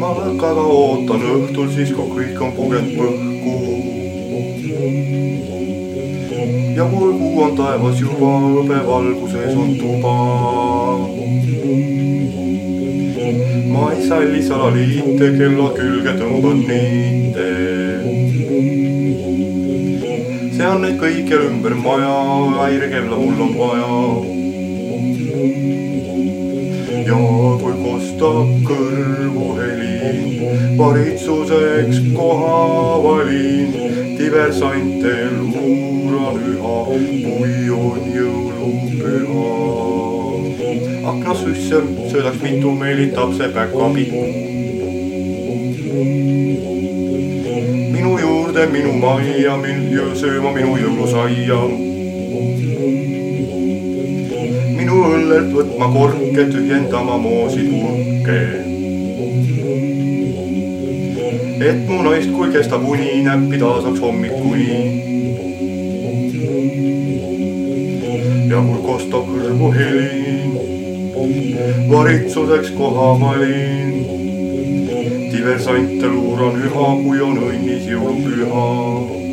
ma lõkkaga ootan õhtul siis, kui kõik on pugenud põhku. ja mul kuu on taevas juba, hõbevalguses on tuba. ma ei salli salaliite, kella külge tõmban niite. see on neid kõikjal ümber maja, häirekella mul on vaja ja kui kostab kõrvu heli, valitsuseks koha valin, diversantel uuran üha, kui on jõulupüha. aknas sisse söödaks mitu, meelitab see päkapiku. minu juurde, minu majja, mil sööma minu jõulusaia minu õllelt võtma korke, tühjendama moosipurke. et mu naist, kui kestab uni, näppida saaks hommikuni. ja kui kostab kõrvu heli, valitsuseks koha valin. diversante luuran üha, kui on õnnis jõulupüha